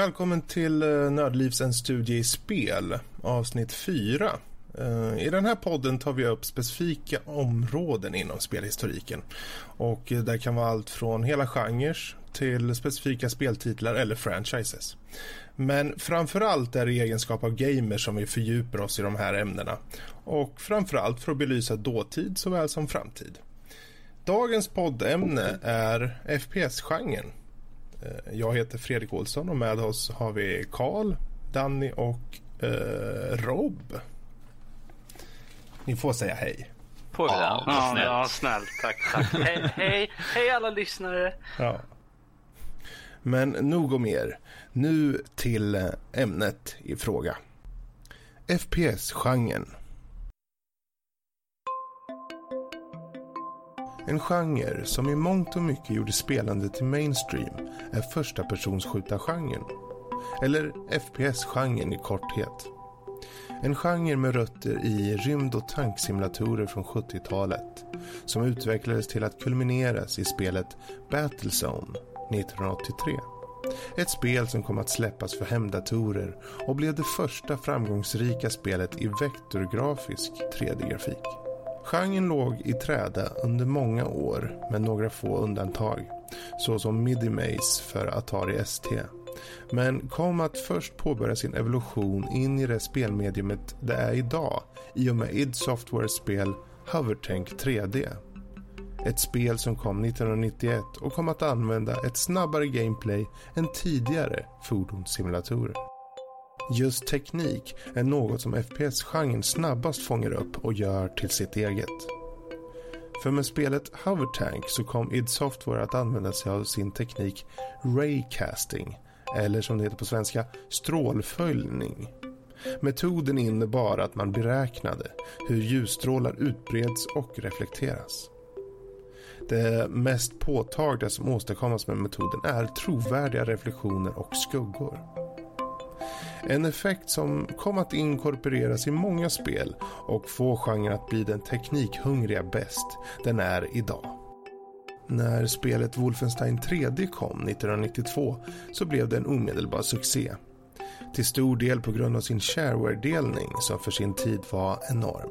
Välkommen till eh, Nördlivs en studie i spel, avsnitt 4. Eh, I den här podden tar vi upp specifika områden inom spelhistoriken. Och eh, det kan vara allt från hela genrer till specifika speltitlar eller franchises. Men framförallt är det i egenskap av gamer som vi fördjupar oss i de här ämnena. Och framförallt för att belysa dåtid såväl som framtid. Dagens poddämne är FPS-genren. Eh, jag heter Fredrik Olsson och med oss har vi Karl, Danny och eh, Rob. Ni får säga hej. Får vi Ja, det? ja, Snällt. ja, snällt. Tack, tack. hej, hej, hej alla lyssnare. Ja. Men nog om er. Nu till eh, ämnet i fråga. FPS-genren. En genre som i mångt och mycket gjorde spelande till mainstream är första genren Eller FPS-genren i korthet. En genre med rötter i rymd och tanksimulatorer från 70-talet som utvecklades till att kulmineras i spelet Battlezone 1983. Ett spel som kom att släppas för hemdatorer och blev det första framgångsrika spelet i vektorgrafisk 3D-grafik. Genren låg i träda under många år med några få undantag, såsom Midi-Maze för Atari ST, men kom att först påbörja sin evolution in i det spelmediumet det är idag i och med id Softwares spel Hovertank 3D. Ett spel som kom 1991 och kom att använda ett snabbare gameplay än tidigare fordonssimulatorer. Just teknik är något som FPS-genren snabbast fångar upp och gör till sitt eget. För med spelet Hovertank så kom id Software att använda sig av sin teknik Raycasting, eller som det heter på svenska, strålföljning. Metoden innebar att man beräknade hur ljusstrålar utbreds och reflekteras. Det mest påtagliga som åstadkommas med metoden är trovärdiga reflektioner och skuggor. En effekt som kom att inkorporeras i många spel och få genren att bli den teknikhungriga bäst den är idag. När spelet Wolfenstein 3D kom 1992 så blev det en omedelbar succé. Till stor del på grund av sin shareware-delning som för sin tid var enorm.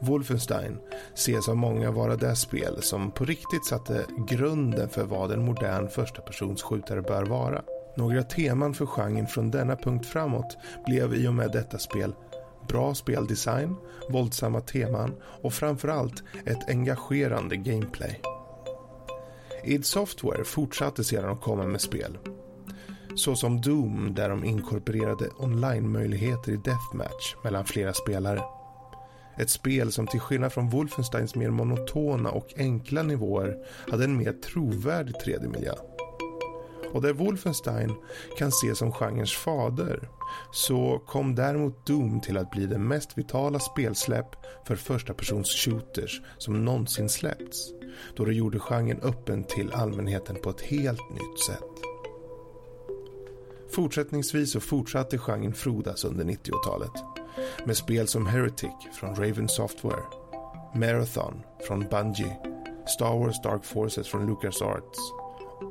Wolfenstein ses av många vara det spel som på riktigt satte grunden för vad en modern förstapersonsskjutare bör vara. Några teman för genren från denna punkt framåt blev i och med detta spel bra speldesign, våldsamma teman och framförallt ett engagerande gameplay. id Software fortsatte sedan att komma med spel. Såsom Doom där de inkorporerade online-möjligheter i Deathmatch mellan flera spelare. Ett spel som till skillnad från Wolfensteins mer monotona och enkla nivåer hade en mer trovärdig 3D-miljö. Och där Wolfenstein kan ses som genrens fader så kom däremot Doom till att bli det mest vitala spelsläpp för första persons shooters som någonsin släppts då det gjorde genren öppen till allmänheten på ett helt nytt sätt. Fortsättningsvis så fortsatte genren frodas under 90-talet med spel som Heretic från Raven Software, Marathon från Bungie, Star Wars Dark Forces från LucasArts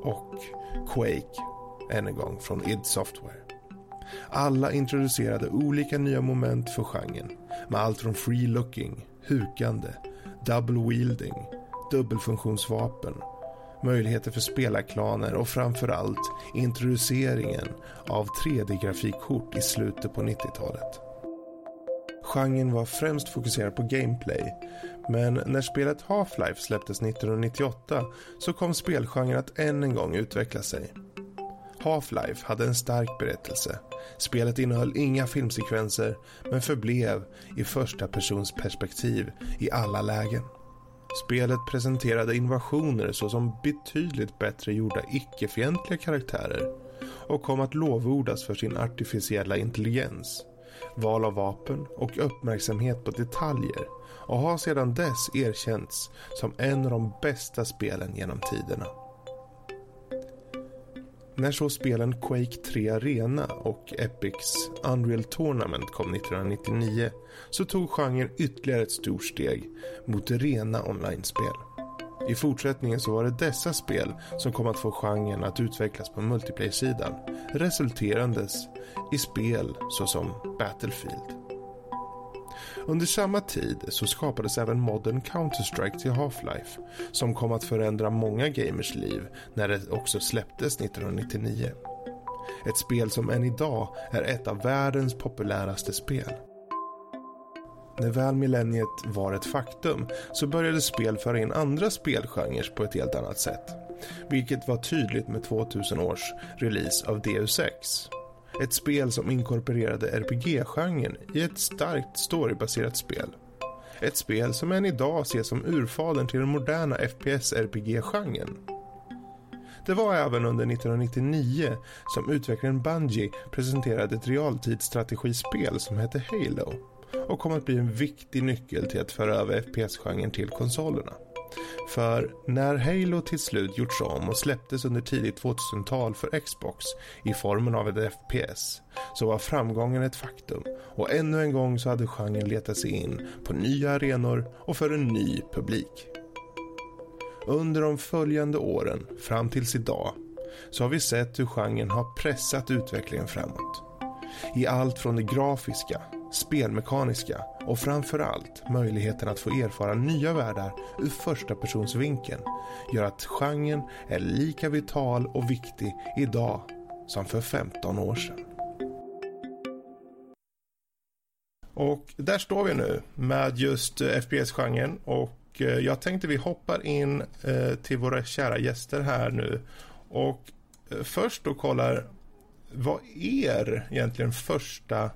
och Quake, än en gång från id Software. Alla introducerade olika nya moment för genren med allt från free looking, hukande, double wielding, dubbelfunktionsvapen, möjligheter för spelarklaner och framförallt introduceringen av 3D-grafikkort i slutet på 90-talet. Genren var främst fokuserad på gameplay men när spelet Half-Life släpptes 1998 så kom spelgenren att än en gång utveckla sig. Half-Life hade en stark berättelse. Spelet innehöll inga filmsekvenser men förblev i första persons perspektiv i alla lägen. Spelet presenterade innovationer såsom betydligt bättre gjorda icke-fientliga karaktärer och kom att lovordas för sin artificiella intelligens, val av vapen och uppmärksamhet på detaljer och har sedan dess erkänts som en av de bästa spelen genom tiderna. När så spelen Quake 3 Arena och Epics Unreal Tournament kom 1999 så tog genren ytterligare ett stort steg mot rena online-spel. I fortsättningen så var det dessa spel som kom att få genren att utvecklas på multiplayer-sidan, resulterandes i spel såsom Battlefield. Under samma tid så skapades även modern Counter-Strike till Half-Life som kom att förändra många gamers liv när det också släpptes 1999. Ett spel som än idag är ett av världens populäraste spel. När väl millenniet var ett faktum så började spel föra in andra spelgenrer på ett helt annat sätt. Vilket var tydligt med 2000 års release av Deus Ex. Ett spel som inkorporerade RPG-genren i ett starkt storybaserat spel. Ett spel som än idag ses som urfadern till den moderna FPS-RPG-genren. Det var även under 1999 som utvecklaren Bungie presenterade ett realtidsstrategispel som hette Halo och kom att bli en viktig nyckel till att föra över FPS-genren till konsolerna. För när Halo till slut gjorts om och släpptes under tidigt 2000-tal för Xbox i formen av ett FPS så var framgången ett faktum och ännu en gång så hade genren letat sig in på nya arenor och för en ny publik. Under de följande åren fram tills idag så har vi sett hur genren har pressat utvecklingen framåt. I allt från det grafiska spelmekaniska och framförallt möjligheten att få erfara nya världar ur första persons vinkeln gör att genren är lika vital och viktig idag som för 15 år sedan. Och där står vi nu med just eh, FPS-genren och eh, jag tänkte vi hoppar in eh, till våra kära gäster här nu och först då kollar vad er egentligen första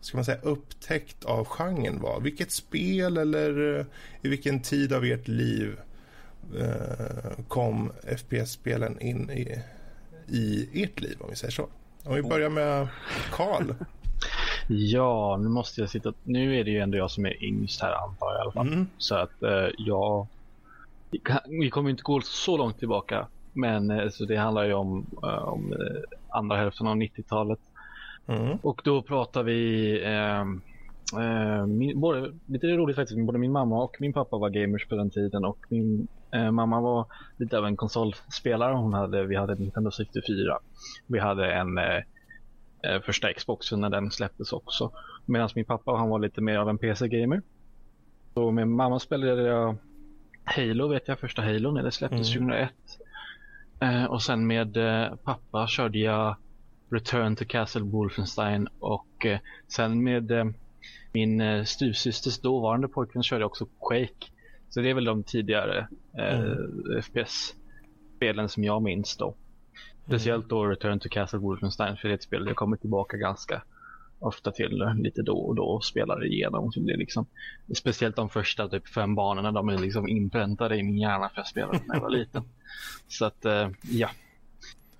ska man säga, upptäckt av genren var? Vilket spel eller uh, i vilken tid av ert liv uh, kom FPS-spelen in i, i ert liv om vi säger så? Om vi börjar med Karl. Ja, nu måste jag sitta... Nu är det ju ändå jag som är yngst här antar jag i alla fall. Mm. Så att uh, jag... Vi kommer inte gå så långt tillbaka. Men så det handlar ju om, om andra hälften av 90-talet. Mm. Och då pratar vi eh, eh, min, både, lite roligt faktiskt, både min mamma och min pappa var gamers på den tiden och min eh, mamma var lite av en konsolspelare. Hon hade, vi hade Nintendo 64. Vi hade en eh, eh, första Xboxen när den släpptes också. Medan min pappa han var lite mer av en PC-gamer. Så med mamma spelade jag Halo vet jag, första Halo när det släpptes mm. 2001. Eh, och sen med eh, pappa körde jag Return to Castle Wolfenstein och eh, sen med eh, min eh, styvsysters dåvarande pojkvän körde jag också Quake. Så det är väl de tidigare eh, mm. FPS-spelen som jag minns då. Speciellt då Return to Castle Wolfenstein för det är ett spel jag kommer tillbaka ganska ofta till lite då och då och spelar igenom. Så det är liksom, speciellt de första typ fem banorna, de är liksom inpräntade i min hjärna för jag spelade när jag var liten. Så att eh,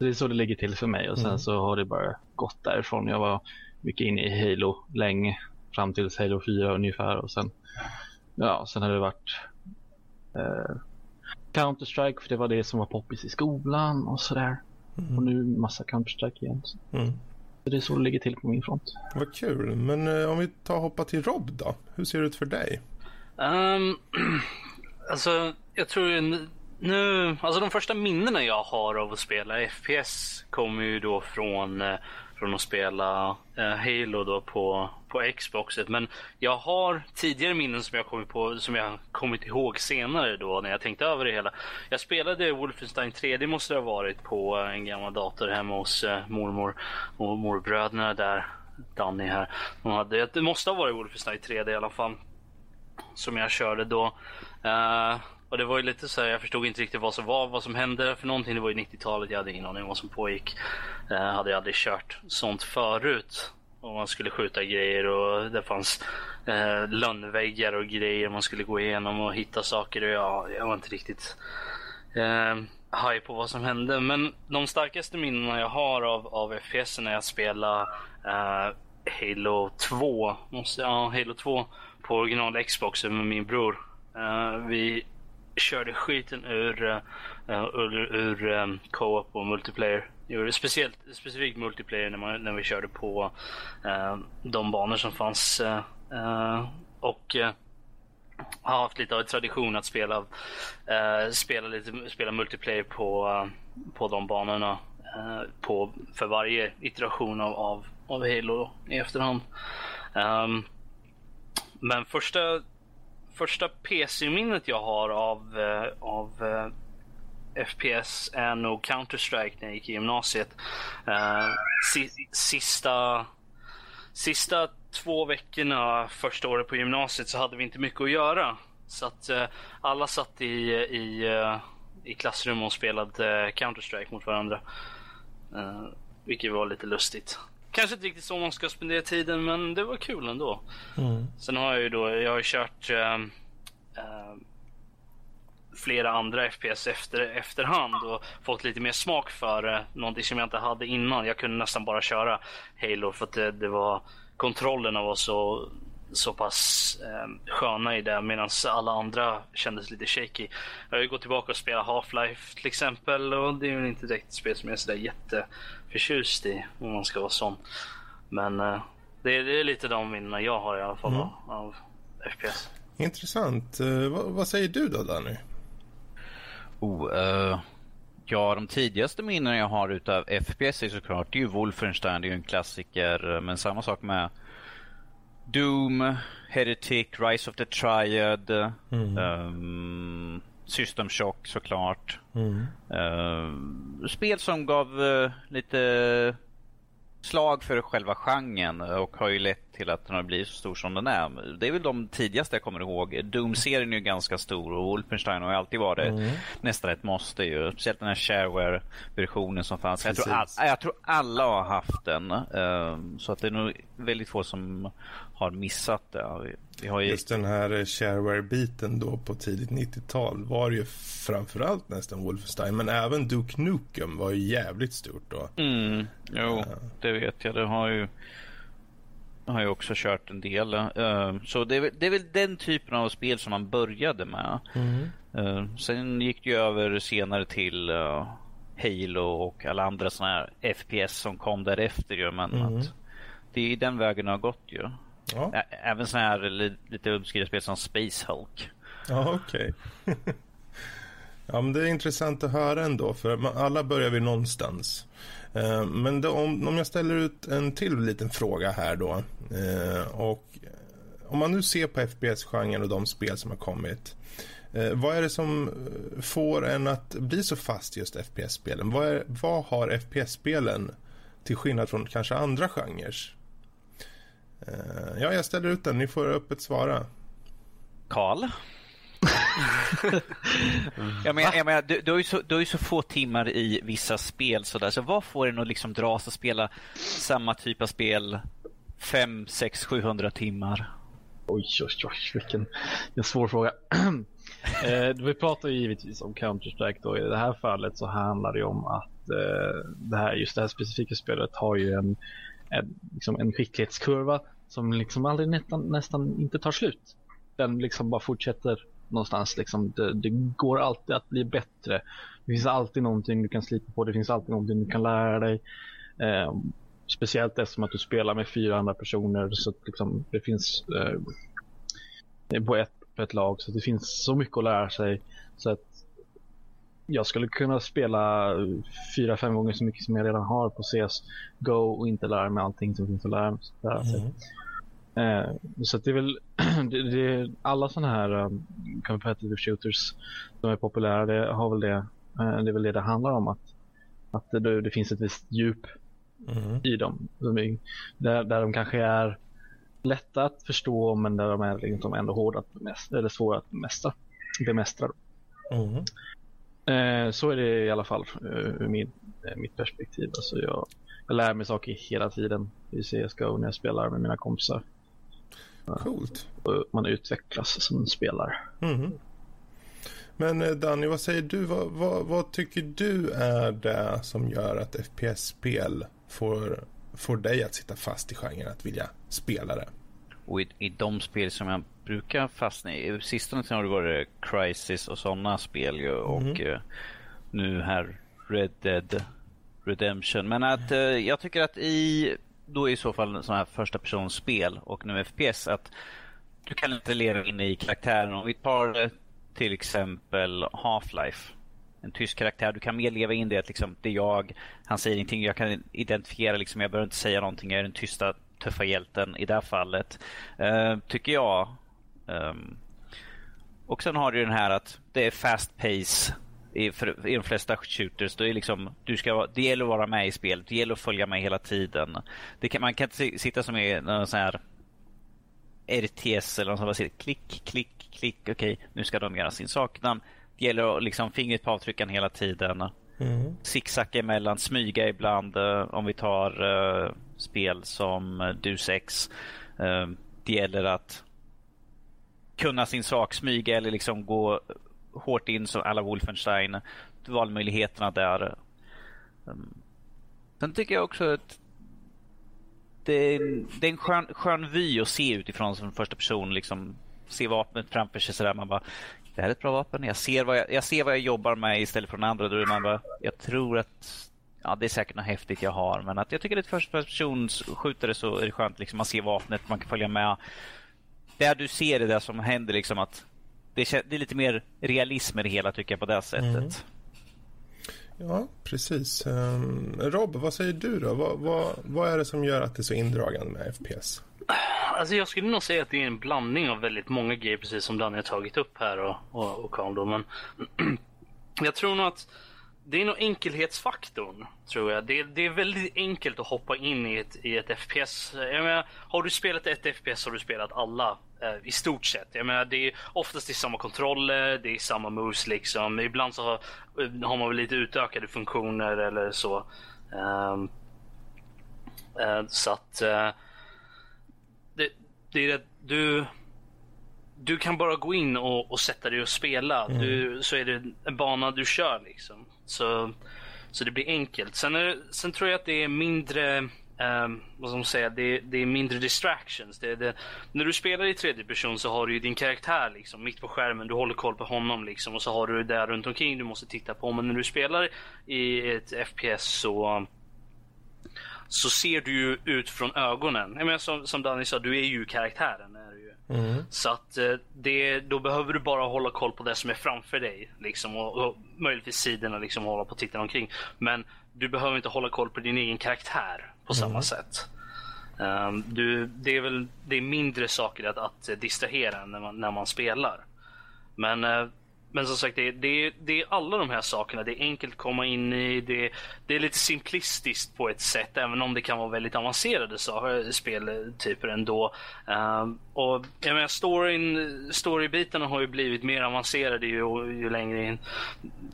det är så det ligger till för mig och sen mm. så har det bara gått därifrån. Jag var mycket inne i Halo länge, fram till Halo 4 ungefär och sen, ja, sen har det varit eh, Counter-Strike för det var det som var poppis i skolan och sådär. Mm. Och nu massa Counter-Strike igen. Mm. Så det är så det ligger till på min front. Vad kul. Men eh, om vi tar och hoppar till Rob då. Hur ser det ut för dig? Um, alltså, jag tror nu, alltså de första minnena jag har av att spela FPS kommer ju då från, eh, från att spela eh, Halo då på, på Xboxet. Men jag har tidigare minnen som jag kommit på, som jag kommit ihåg senare då när jag tänkte över det hela. Jag spelade Wolfenstein 3D måste det ha varit på eh, en gammal dator hemma hos mormor och morbröderna där. Danny här. De hade, det måste ha varit Wolfenstein 3D i alla fall. Som jag körde då. Uh, och det var ju lite så här, jag förstod inte riktigt vad som var, vad som hände för någonting. Det var ju 90-talet, jag hade ingen aning om vad som pågick. Jag eh, hade aldrig kört sånt förut. Och man skulle skjuta grejer och det fanns eh, lönnväggar och grejer man skulle gå igenom och hitta saker. Och jag, jag var inte riktigt eh, high på vad som hände. Men de starkaste minnena jag har av, av FPS när jag spelade eh, Halo 2, måste, ja, Halo 2 på original Xbox med min bror. Uh, vi körde skiten ur, uh, ur, ur um, co-op och multiplayer. Gjorde speciellt, specifikt multiplayer när, man, när vi körde på uh, de banor som fanns. Uh, och har haft lite av en tradition att spela, uh, spela, lite, spela multiplayer på, uh, på de banorna. Uh, på, för varje iteration av, av, av Halo i efterhand. Um, men första, första PC-minnet jag har av, eh, av eh, FPS är nog Counter-Strike när jag gick i gymnasiet. Eh, sista, sista två veckorna första året på gymnasiet så hade vi inte mycket att göra. Så att uh, alla satt i, i, uh, i klassrum och spelade uh, Counter-Strike mot varandra. vilket var lite lustigt. Kanske inte riktigt så man ska spendera tiden men det var kul ändå. Mm. Sen har jag ju då, jag har kört flera andra FPS efter, efterhand och fått lite mer smak för det. Någonting som jag inte hade innan. Jag kunde nästan bara köra Halo för att det, det var kontrollerna var så, så pass eh, sköna i det medan alla andra kändes lite shaky. Jag har ju gått tillbaka och spelat Half-Life till exempel och det är ju inte direkt ett spel som jag är sådär jätteförtjust i om man ska vara sån. Men eh, det, är, det, är, lite de minnena jag har i alla fall mm. av FPS. Intressant. Uh, vad, vad, säger du då Danny? Oh, uh, Ja, de tidigaste minnen jag har utav FPS är såklart det är ju Wolfenstein, det är ju en klassiker. Men samma sak med Doom, Heretic, Rise of the Triad, mm. um, System Shock såklart. Mm. Uh, spel som gav uh, lite slag för själva genren och har ju lett till att den har blivit så stor som den är. Det är väl de tidigaste jag kommer ihåg. Doom-serien är ju ganska stor och Wolfenstein har ju alltid varit mm. nästan ett måste ju. Speciellt den här shareware-versionen som fanns. Jag tror, all, jag tror, alla har haft den. Um, så att det är nog väldigt få som har missat det. Ju... Just den här shareware-biten då på tidigt 90-tal var ju framförallt nästan Wolfenstein. Men även Duke Nukem var ju jävligt stort då. Mm, jo, uh. det vet jag. Det har ju har jag också kört en del. Uh, så det är, väl, det är, väl den typen av spel som man började med. Mm. Uh, sen gick det ju över senare till uh, Halo och alla andra sådana här FPS som kom därefter. Ju, men mm. att det är den vägen det har gått ju. Ja. Även sådana här lite uppskrivna spel som Space Hulk. Ja, okej. Okay. ja, men det är intressant att höra ändå, för alla börjar vi någonstans. Eh, men då, om, om jag ställer ut en till liten fråga här då. Eh, och eh, om man nu ser på FPS-genren och de spel som har kommit. Eh, vad är det som eh, får en att bli så fast just FPS-spelen? Vad, vad har FPS-spelen till skillnad från kanske andra genrer? Ja, jag ställer ut den. Ni får öppet svara. Karl? jag menar, jag menar, du, du, har ju så, du har ju så få timmar i vissa spel så, där, så vad får en att liksom dras och spela samma typ av spel 5, 6, 700 timmar? Oj, oj, oj, vilken, en svår fråga. eh, vi pratar ju givetvis om Counter-Strike då. I det här fallet så handlar det om att eh, det här, just det här specifika spelet har ju en, en, liksom en skicklighetskurva som liksom aldrig nästan, nästan inte tar slut. Den liksom bara fortsätter någonstans. Liksom, det, det, går alltid att bli bättre. Det finns alltid någonting du kan slipa på. Det finns alltid någonting du kan lära dig. Eh, speciellt eftersom att du spelar med fyra andra personer. Så att, liksom, det finns eh, på, ett, på ett lag. Så det finns så mycket att lära sig. Så att jag skulle kunna spela fyra, fem gånger så mycket som jag redan har på CS Go och inte lära mig allting som finns att lära, lära sig. Mm. Eh, så det är väl det, det, alla sådana här um, competitive shooters som är populära, det har väl det, eh, det är väl det det handlar om att, att det, det finns ett visst djup mm. i dem. De där, där de kanske är lätta att förstå men där de är liksom ändå hårda att bemästra, eller svåra att bemästra. bemästra. Mm. Eh, så är det i alla fall eh, ur min, eh, mitt perspektiv. Alltså jag, jag lär mig saker hela tiden i CSGO när jag spelar med mina kompisar. Coolt. Man utvecklas som spelare. Mm. Men eh, Danny, vad säger du? Vad, vad, vad, tycker du är det som gör att FPS-spel får, får dig att sitta fast i genren, att vilja spela det? Och i, i de spel som jag brukar fastna i, sistone har det varit Crisis och sådana spel ju, och mm. nu här Red Dead Redemption. Men att uh, jag tycker att i då är i så fall sådana här första personspel och nu FPS att du kan inte leva in i karaktären. Om vi tar eh, till exempel Half-Life. En tysk karaktär. Du kan mer leva in det att liksom, det är jag. Han säger ingenting. Jag kan identifiera liksom. Jag behöver inte säga någonting. Jag är den tysta tuffa hjälten i det här fallet. Uh, tycker jag. Um, och sen har du den här att det är fast pace i, för, i de flesta shooters. Då är liksom, du ska, det gäller att vara med i spelet. Det gäller att följa med hela tiden. Det kan, man kan inte sitta som i någon sån här RTS eller något sånt. Klick, klick, klick. Okej, okay, nu ska de göra sin sak. Det gäller att liksom fingret på avtryckaren hela tiden. Mm. Zigzacka emellan, smyga ibland. Eh, om vi tar uh, spel som uh, Deus Ex. Uh, det gäller att kunna sin sak, smyga eller liksom gå hårt in som alla Wolfenstein. Valmöjligheterna där. Ehm, sen tycker jag också att det är, det är en skön, skön vy att se utifrån som första person. Liksom, se vapnet framför sig sådär. Man bara, det här är ett bra vapen. Jag ser vad jag, jag, ser vad jag jobbar med istället för den andra. Då är man bara, jag tror att ja, det är säkert något häftigt jag har. Men att jag tycker att ett första persons skjutare så är det skönt. Liksom, man ser vapnet, man kan följa med. Där du ser det där som händer. Liksom, att det, är, det är lite mer realism i det hela tycker jag på det sättet. Mm. Ja, precis. Um, Rob, vad säger du då? Vad, vad, vad är det som gör att det är så indragande med FPS? Alltså jag skulle nog säga att det är en blandning av väldigt många grejer, precis som Danny har tagit upp här och, och, och Carl då. Men jag tror nog att det är nog enkelhetsfaktorn, tror jag. Det, det, är väldigt enkelt att hoppa in i ett, i ett FPS. Jag menar, har du spelat ett FPS har du spelat alla, eh, i stort sett. Jag menar, det är oftast i samma kontroller, det är samma moves liksom. Ibland så har, eh, har man väl lite utökade funktioner eller så. Um, uh, så att... Uh, det, det är du du kan bara gå in och, och sätta dig och spela. Mm. Du, så är det en bana du kör liksom. Så, så det blir enkelt. Sen, är, sen tror jag att det är mindre, um, vad ska man säga, det, det är mindre distractions. Det, det, när du spelar i tredje person så har du ju din karaktär liksom mitt på skärmen. Du håller koll på honom liksom och så har du det där runt omkring du måste titta på. Men när du spelar i ett FPS så så ser du ju ut från ögonen. Jag menar, som, som Danny sa, du är ju karaktären. Mm. Så att eh, det, då behöver du bara hålla koll på det som är framför dig. Liksom, och, och möjligtvis sidorna liksom, hålla på och titta omkring. Men du behöver inte hålla koll på din egen karaktär på mm. samma sätt. Um, du, det, är väl, det är mindre saker att, att distrahera när man, när man spelar. Men uh, men som sagt, det, det, det är alla de här sakerna. Det är enkelt att komma in i. Det, det är lite simplistiskt på ett sätt, även om det kan vara väldigt avancerade speltyper eh, ändå. Uh, och jag menar, storyn, storybitarna har ju blivit mer avancerade ju, ju längre in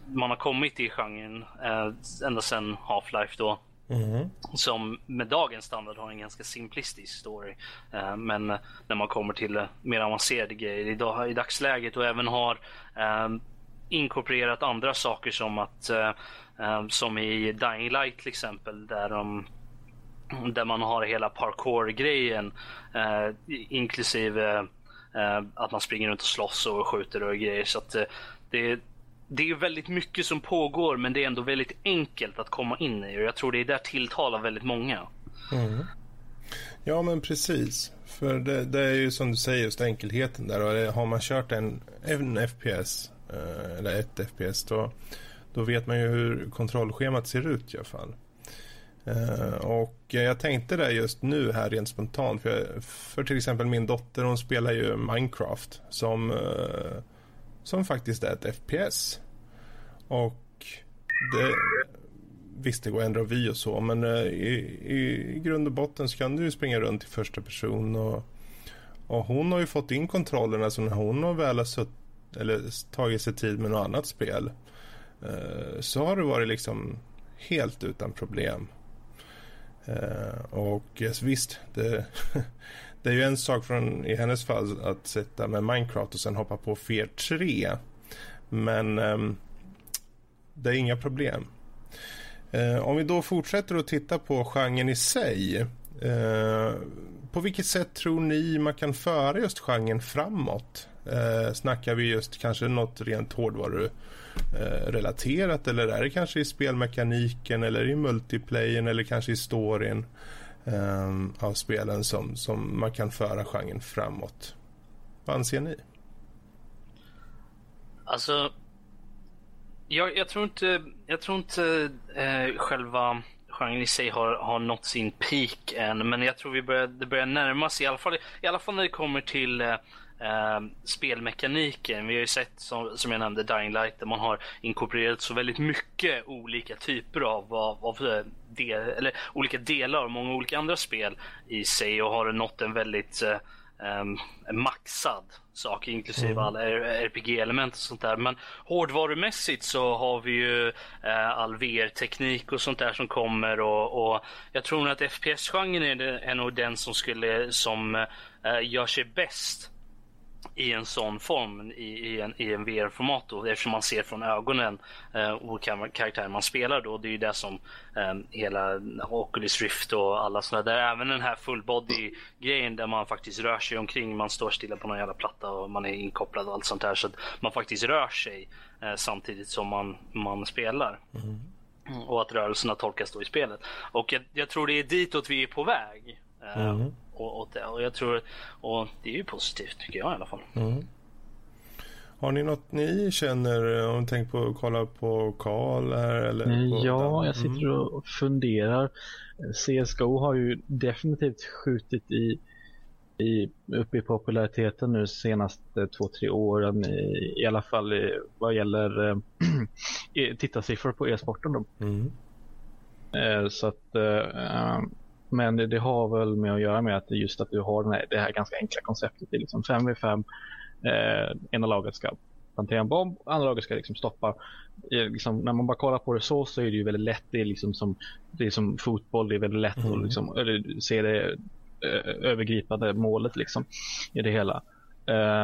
man har kommit i genren. Uh, ända sedan Half-Life då. Mm. Som med dagens standard har en ganska simplistisk story. Eh, men när man kommer till eh, mer avancerade grejer i dagsläget och även har eh, inkorporerat andra saker som att som i Dying Light till exempel där de där man har hela parkour-grejen inklusive att man springer runt och slåss och skjuter och grejer. Så att det, det är väldigt mycket som pågår men det är ändå väldigt enkelt att komma in i och jag tror det är där tilltalar väldigt många. Mm. Ja men precis. För det, det, är ju som du säger just enkelheten där och har man kört en, en FPS eh, eller ett FPS då, då vet man ju hur kontrollschemat ser ut i alla fall. Eh, och jag tänkte det just nu här rent spontant för, jag, för till exempel min dotter hon spelar ju Minecraft som uh, som faktiskt är ett FPS. Och det, visst, det går att ändra vy och så, men i, i, i, grund och botten så kan du ju springa runt i första person och, och hon har ju fått in kontrollerna så när hon har väl har sutt, eller tagit sig tid med något annat spel eh, så har det varit liksom helt utan problem. Eh, och yes, visst, det, det är ju en sak från, i hennes fall att sitta med Minecraft och sen hoppa på Fear 3. Men um, det är inga problem. Uh, om vi då fortsätter att titta på genren i sig. Uh, på vilket sätt tror ni man kan föra just genren framåt? Uh, snackar vi just kanske något rent hårdvaru relaterat eller är det kanske i spelmekaniken eller i multiplayern eller kanske i storyn? Um, av spelen som, som man kan föra genren framåt. Vad anser ni? Alltså, jag, jag tror inte, jag tror inte eh, själva genren i sig har, har nått sin peak än, men jag tror vi börjar, det börjar närma sig, i alla fall, i alla fall när det kommer till eh, eh, spelmekaniken. Vi har ju sett, som, som jag nämnde, Dying Light där man har inkorporerat så väldigt mycket olika typer av, av, av eh, del, eller olika delar av många olika andra spel i sig och har nått en väldigt eh, um, maxad sak inklusive mm. alla RPG-element och sånt där. Men hårdvarumässigt så har vi ju uh, all VR-teknik och sånt där som kommer och, och jag tror nog att FPS-genren är, är nog den som skulle som uh, gör sig bäst i en sån form i, i en, i en VR-format eftersom man ser från ögonen eh, olika karaktärer man spelar då. Det är ju det som eh, hela Oculus Rift och alla sådana där, även den här full body grejen där man faktiskt rör sig omkring, man står stilla på någon jävla platta och man är inkopplad och allt sånt där så att man faktiskt rör sig eh, samtidigt som man, man spelar. Mm. Och att rörelserna tolkas då i spelet. Och jag, jag tror det är ditåt vi är på väg. Eh, mm och, och, och jag tror, och det är ju positivt tycker jag i alla fall. Mm. Har ni något ni känner, om ni tänker på att kolla på Karl här? Eller på ja, jag sitter mm. och funderar. CSGO har ju definitivt skjutit i, i, upp i populariteten nu senaste två, tre åren. I, i alla fall i, vad gäller äh, tittarsiffror på e-sporten. Då. Mm. Äh, så att äh, men det, det, har väl med att göra med att just att du har den här, det här ganska enkla konceptet. Det är liksom 5v5. Eh, ena laget ska plantera en bomb, andra laget ska liksom stoppa. Eh, liksom, när man bara kollar på det så så är det ju väldigt lätt. Det är liksom som, det är som fotboll. Det är väldigt lätt mm. att liksom, eller, se det eh, övergripande målet liksom, i det hela.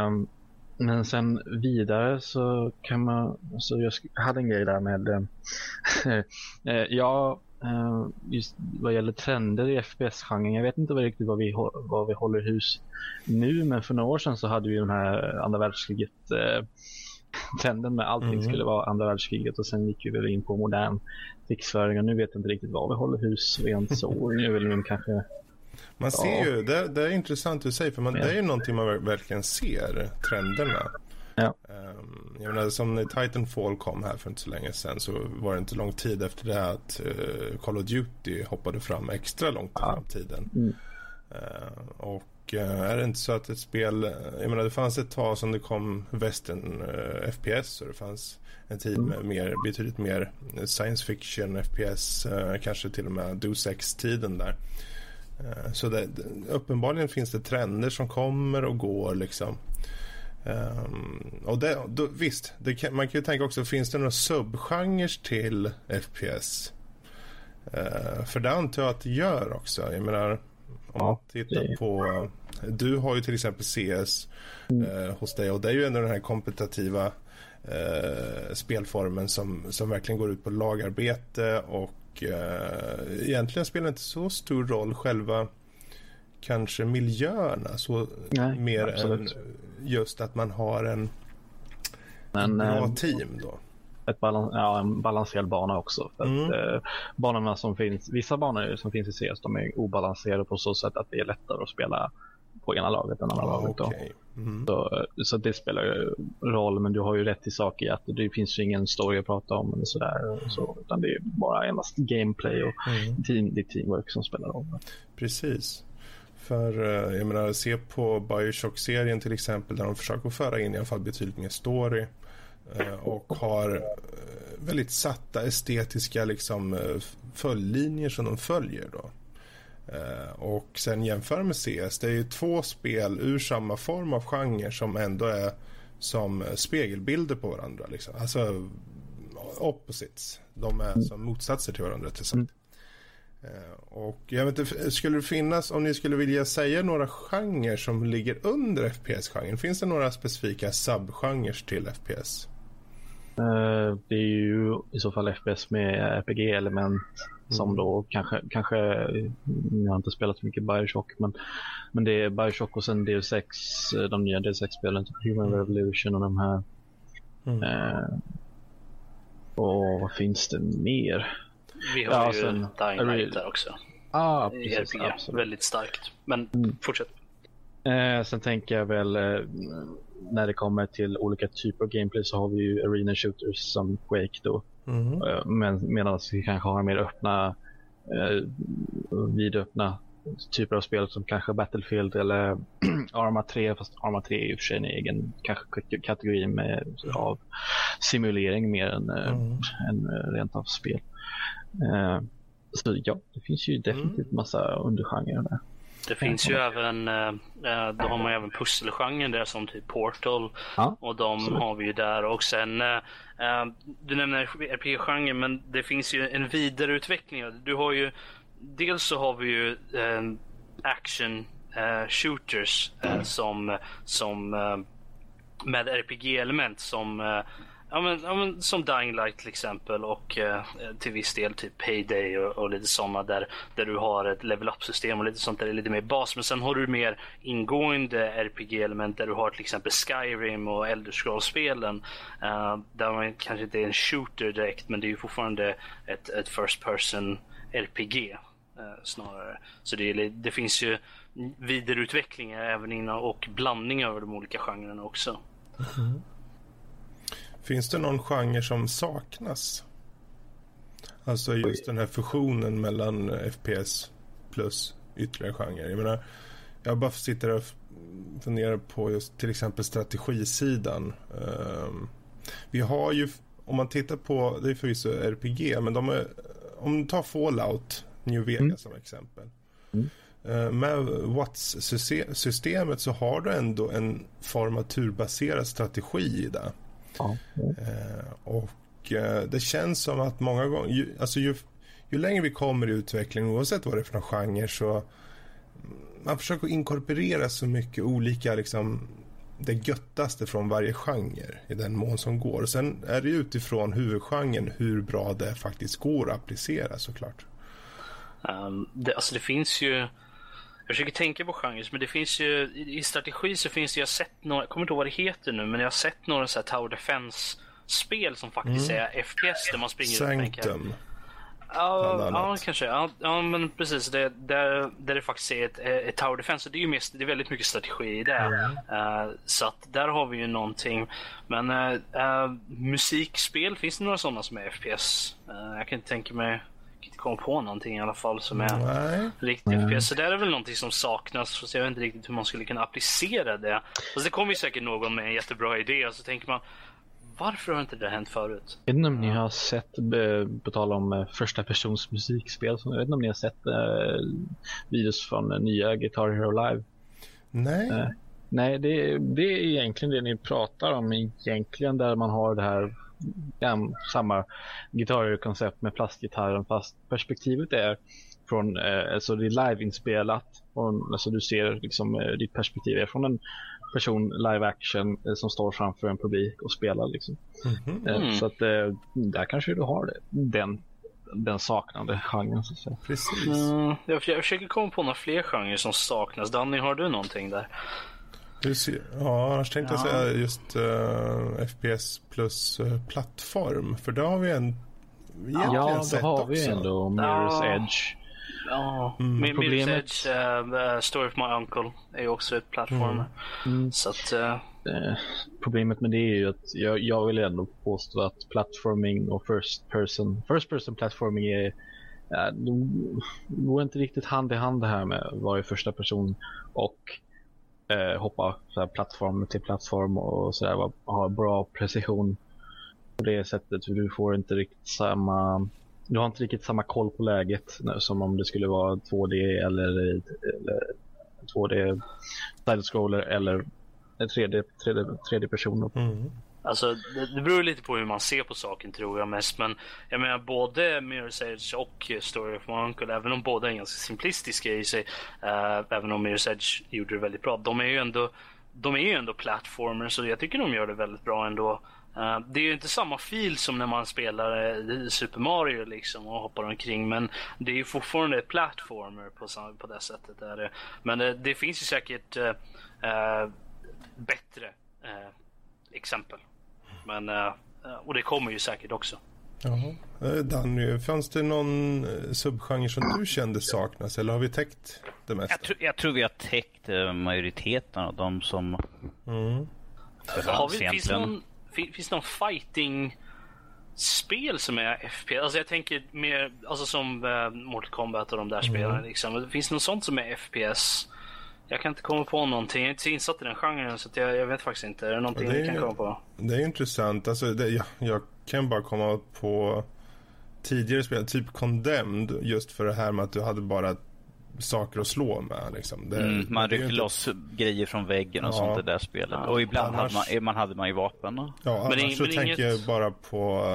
Um, men sen vidare så kan man, så jag hade en grej där med, äh, jag Uh, just vad gäller trender i FPS-genren. Jag vet inte riktigt vad vi, vad vi håller hus nu, men för några år sedan så hade vi den här andra världskriget uh, trenden med allting mm. skulle vara andra världskriget och sen gick vi väl in på modern krigsföring och nu vet jag inte riktigt vad vi håller hus rent så. nu är väl kanske man ser ju, det, det, är intressant du säger för man, ja. det är ju någonting man verkligen ser, trenderna. Ja. Um, jag menar, som när Titanfall kom här för inte så länge sedan så var det inte lång tid efter det att uh, Call of Duty hoppade fram extra långt i framtiden. Mm. Uh, och uh, är det inte så att ett spel, jag menar det fanns ett tag som det kom western FPS och det fanns en tid mm. med mer, betydligt mer science fiction FPS, kanske till och med Deus Ex-tiden där. Så det, uppenbarligen finns det trender som kommer och går liksom. Um, och det, då, visst, kan, man kan ju tänka också, finns det några subgenrer till FPS? Uh, eh, för det antar jag att det gör också. Jag menar, om man tittar på... Du har ju till exempel CS mm. uh, hos dig och det är ju ändå den här kompetitiva uh, spelformen som, som verkligen går ut på lagarbete och uh, egentligen spelar inte så stor roll själva kanske miljöerna så Nej, mer absolut. än just att man har en Men, bra eh, team då. Ett balans, ja, en balanserad bana också. För mm. att, eh, banorna som finns, vissa banor som finns i CS de är obalanserade på så sätt att det är lättare att spela på ena laget än andra ah, laget. Okay. Mm. Så, så det spelar ju roll, men du har ju rätt i sak i att det finns ju ingen story att prata om eller sådär. Så, utan det är bara endast gameplay och mm. team, det teamwork som spelar roll. Precis. För eh, jag menar, se på Bioshock-serien till exempel där de försöker föra in i alla fall betydligt mer story eh, och har eh, väldigt satta estetiska liksom följdlinjer som de följer då. Och sen jämför med CS, det är ju två spel ur samma form av genre som ändå är som spegelbilder på varandra. Liksom. Alltså opposites. De är som motsatser till varandra till sagt. Mm. Eh, och jag vet inte, skulle det finnas, om ni skulle vilja säga några genrer som ligger under FPS-genren, finns det några specifika subgenrer till FPS? Uh, eh, det är ju i så fall FPS med RPG-element mm. som då kanske, kanske, jag har inte spelat så mycket Bioshock, men, men det är Bioshock och sen Deus Ex, de nya Deus Ex-spelen, typ Human mm. Revolution och de här. Mm. Uh, och vad finns det mer? Vi har ja, ju sen, Dying Light där också. Ah, precis, RPG, väldigt starkt. Men mm. fortsätt. Eh, sen tänker jag väl eh, när det kommer till olika typer av gameplay så har vi ju arena shooters som Quake då. Mm. Eh, men medan vi kanske har mer öppna, eh, vidöppna typer av spel som kanske Battlefield eller Arma 3 fast Arma 3 är i och för sig en egen kanske kategori med, av simulering mer än, eh, mm. än eh, rent av spel. Eh, så ja, det finns ju definitivt mm. massa undergenrer där. Det finns ju även, eh, då har man ju även pusselgenren där som typ Portal. Ja, och de absolut. har vi ju där. Och sen, eh, du nämner RPG-genren men det finns ju en vidareutveckling. Du har ju, dels så har vi ju eh, action eh, shooters eh, som, som eh, med RPG-element som Ja men, ja men, som Dying Light till exempel och eh, till viss del typ Payday och, och lite sådana där, där du har ett level up system och lite sånt där det är lite mer bas. Men sen har du mer ingående RPG-element där du har till exempel Skyrim och Elder Scrolls-spelen. Eh, där man kanske inte är en shooter direkt men det är ju fortfarande ett, ett first person RPG eh, snarare. Så det, är, det finns ju vidareutvecklingar även innan och blandning över de olika genrerna också. Mm. Finns det någon genre som saknas? Alltså just den här fusionen mellan FPS plus ytterligare genrer. Jag menar, jag bara sitter och funderar på just till exempel strategisidan. Um, vi har ju, om man tittar på, det är förvisso RPG, men de är, om du tar Fallout, New Vegas mm. som exempel. Mm. Uh, med Watts-systemet så har du ändå en form av turbaserad strategi i det. Ja. Eh, och eh, det känns som att många gånger, ju, alltså ju, ju längre vi kommer i utvecklingen, oavsett vad det är för någon genre, så man försöker inkorporera så mycket olika, liksom, det göttaste från varje genre i den mån som går. Sen är det utifrån huvudgenren hur bra det faktiskt går att applicera såklart. Um, det, alltså det finns ju jag försöker tänka på genrer, men det finns ju i strategi så finns det, jag har sett några, jag kommer inte ihåg vad det heter nu, men jag har sett några så här Tower Defense-spel som faktiskt mm. är FPS där man springer Sanctum. Ja, ja, kanske. Ja, ja, men precis. Det, där, där det faktiskt är ett, ett Tower Defense. Det är ju mest, det är väldigt mycket strategi i det. Mm. Uh, så att där har vi ju någonting. Men uh, uh, musikspel, finns det några sådana som är FPS? jag kan inte tänka mig komma på någonting i alla fall som är Nej. riktigt FPS. Så det är väl någonting som saknas. Så jag vet inte riktigt hur man skulle kunna applicera det. Alltså det kommer ju säkert någon med en jättebra idé och så tänker man varför har inte det hänt förut? Jag vet inte om ni har sett, på tal om eh, första persons musikspel, jag vet inte om ni har sett eh, videos från eh, nya Guitar Hero Live? Nej. Eh, nej, det, det är egentligen det ni pratar om egentligen där man har det här samma gitarrkoncept med plastgitarren fast perspektivet är från, eh, alltså det är liveinspelat. alltså du ser liksom eh, ditt perspektiv är från en person live action eh, som står framför en publik och spelar liksom. Mm -hmm. Så att eh, där kanske du har det. den den saknade genren så att säga. Precis. Mm, jag, jag försöker komma på några fler genrer som saknas. Danny, har du någonting där? Ja, annars tänkte ja. jag säga just uh, eh, FPS plus uh, plattform. För det har vi en egentligen ja, sett också. Ja, det har vi ändå. Mirror's ja. Edge. Ja, mm. Problemet... Mirror's Edge, uh, Story of My Uncle är ju också ett plattform. Mm. Mm. Så att, uh... problemet med det är ju att jag, jag vill ändå påstå att plattforming och first person, first person plattforming är det går inte riktigt hand i hand det här med vara i första person och eh, hoppa så här, plattform till plattform och sådär. Ha bra precision på det sättet. Du får inte riktigt samma du har inte riktigt samma koll på läget som om det skulle vara 2D eller, eller 2D side-scroller eller 3D, 3D, 3D personer. Mm. Alltså, det, det beror lite på hur man ser på saken tror jag mest. Men jag menar både Mirror's Edge och Story of My Uncle, även om båda är ganska simplistiska i sig, uh, även om Mirror's Edge gjorde det väldigt bra. De är ju ändå, de är ju ändå platformer så jag tycker de gör det väldigt bra ändå. Uh, det är ju inte samma fil som när man spelar uh, Super Mario liksom och hoppar omkring men det är ju fortfarande ett plattformer på, på det sättet. Där. Men det finns ju säkert bättre exempel. Men, uh, och det kommer ju säkert också. Jaha. Eh, Danny, fanns det någon eh, subgenre som du kände saknas eller har vi täckt det mesta? Jag, tr jag tror vi har täckt eh, majoriteten av de som mm. har vi, finns, det någon, finns någon fighting spel som är FPS? Alltså jag tänker mer alltså som Mortal Kombat och de där mm. spelen. Liksom. Finns det något sånt som är FPS? Jag kan inte komma på någonting. Jag är inte så insatt i den genren så jag, jag, vet faktiskt inte. Är det någonting det är, kan komma på? Det är intressant. Alltså, det, jag, jag, kan bara komma på tidigare spel, typ Condemned, just för det här med att du hade bara saker att slå med. Liksom. Det, mm, man ryckte inte... loss grejer från väggen och ja. sånt det där spelet. Ja. Och ibland annars... hade man, man, hade man ju vapen. Då. Ja, annars men, så men tänker inget... jag bara på...